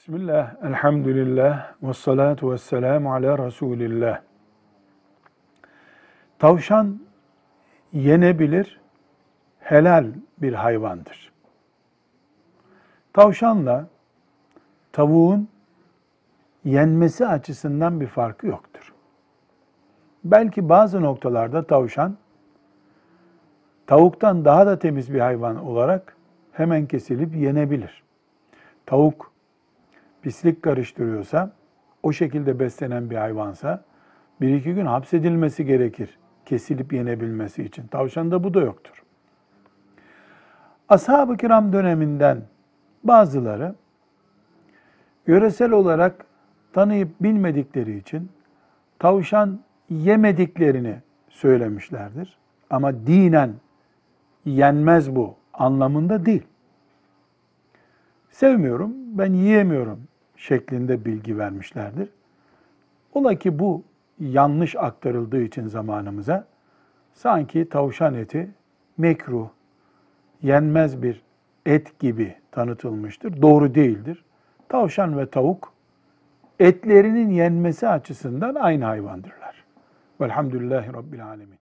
Bismillah, elhamdülillah, ve salatu ve selamu ala Resulillah. Tavşan yenebilir, helal bir hayvandır. Tavşanla tavuğun yenmesi açısından bir farkı yoktur. Belki bazı noktalarda tavşan tavuktan daha da temiz bir hayvan olarak hemen kesilip yenebilir. Tavuk pislik karıştırıyorsa, o şekilde beslenen bir hayvansa bir iki gün hapsedilmesi gerekir kesilip yenebilmesi için. Tavşanda bu da yoktur. Ashab-ı kiram döneminden bazıları yöresel olarak tanıyıp bilmedikleri için tavşan yemediklerini söylemişlerdir. Ama dinen yenmez bu anlamında değil. Sevmiyorum, ben yiyemiyorum şeklinde bilgi vermişlerdir. Ola ki bu yanlış aktarıldığı için zamanımıza sanki tavşan eti mekruh, yenmez bir et gibi tanıtılmıştır. Doğru değildir. Tavşan ve tavuk etlerinin yenmesi açısından aynı hayvandırlar. Velhamdülillahi Rabbil Alemin.